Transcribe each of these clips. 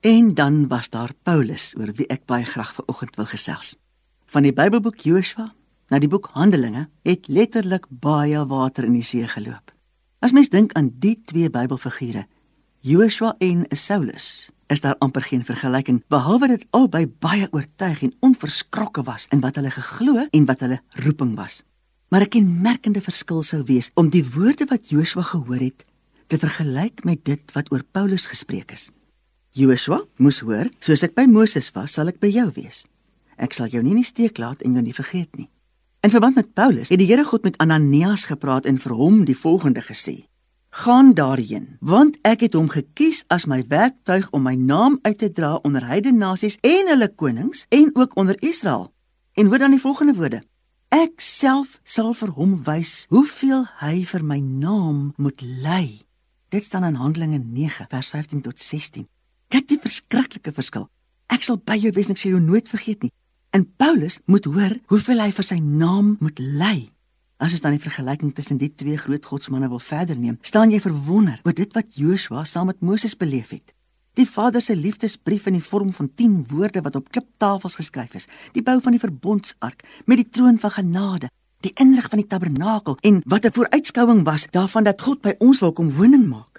En dan was daar Paulus oor wie ek baie graag vanoggend wil gesels. Van die Bybelboek Joshua na die boek Handelinge het letterlik baie water in die see geloop. As mens dink aan die twee Bybelfigure, Joshua en Saulus, is daar amper geen vergelyking behalwe dat albei baie oortuig en onverskrokke was in wat hulle geglo en wat hulle roeping was. Maar 'n kenmerkende verskil sou wees om die woorde wat Joshua gehoor het te vergelyk met dit wat oor Paulus gespreek is. Joshua moes hoor, soos ek by Moses was, sal ek by jou wees. Ek sal jou nie in die steek laat en jou nie vergeet nie. In verband met Paulus het die Here God met Ananias gepraat en vir hom die volgende gesê: Gaan daarheen, want ek het hom gekies as my werktuig om my naam uit te dra onder heidene nasies en hulle konings en ook onder Israel. En hoor dan die volgende woorde: Ek self sal vir hom wys hoeveel hy vir my naam moet ly. Dit staan in Handelinge 9 vers 15 tot 16. Kyk die verskriklike verskil. Ek sal by jou wees en ek sal jou nooit vergeet nie. En Paulus moet hoor hoeveel hy vir sy naam moet ly. As ons dan die vergelyking tussen die twee groot godsmanne wil verder neem, staan jy verwonder oor dit wat Joshua saam met Moses beleef het. Die Vader se liefdesbrief in die vorm van 10 woorde wat op kliptafels geskryf is, die bou van die verbondsark met die troon van genade, die inrig van die tabernakel en wat 'n vooruitskouing was daarvan dat God by ons wil kom woning maak.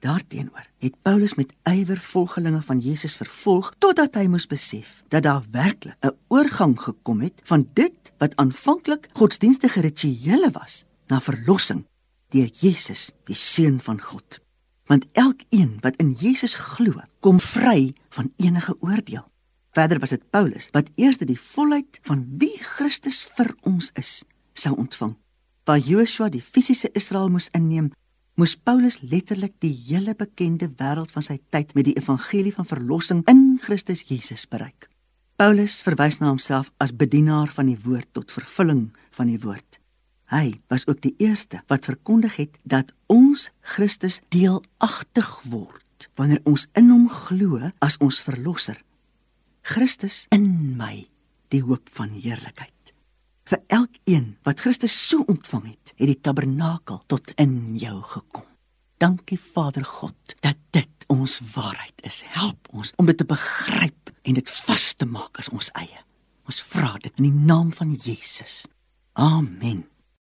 Daarteenoor het Paulus met ywer volgelinge van Jesus vervolg totdat hy moes besef dat daar werklik 'n oorgang gekom het van dit wat aanvanklik godsdienstige rituele was na verlossing deur Jesus, die seun van God. Want elkeen wat in Jesus glo, kom vry van enige oordeel. Verder was dit Paulus wat eers die volheid van wie Christus vir ons is, sou ontvang. Waar Joshua die fisiese Israel moes inneem, moes Paulus letterlik die hele bekende wêreld van sy tyd met die evangelie van verlossing in Christus Jesus bereik. Paulus verwys na homself as bedienaar van die woord tot vervulling van die woord. Hy was ook die eerste wat verkondig het dat ons Christus deelagtig word wanneer ons in hom glo as ons verlosser. Christus in my, die hoop van heerlikheid vir elkeen wat Christus so ontvang het, het die tabernakel tot in jou gekom. Dankie Vader God dat dit ons waarheid is. Help ons om dit te begryp en dit vas te maak as ons eie. Ons vra dit in die naam van Jesus. Amen.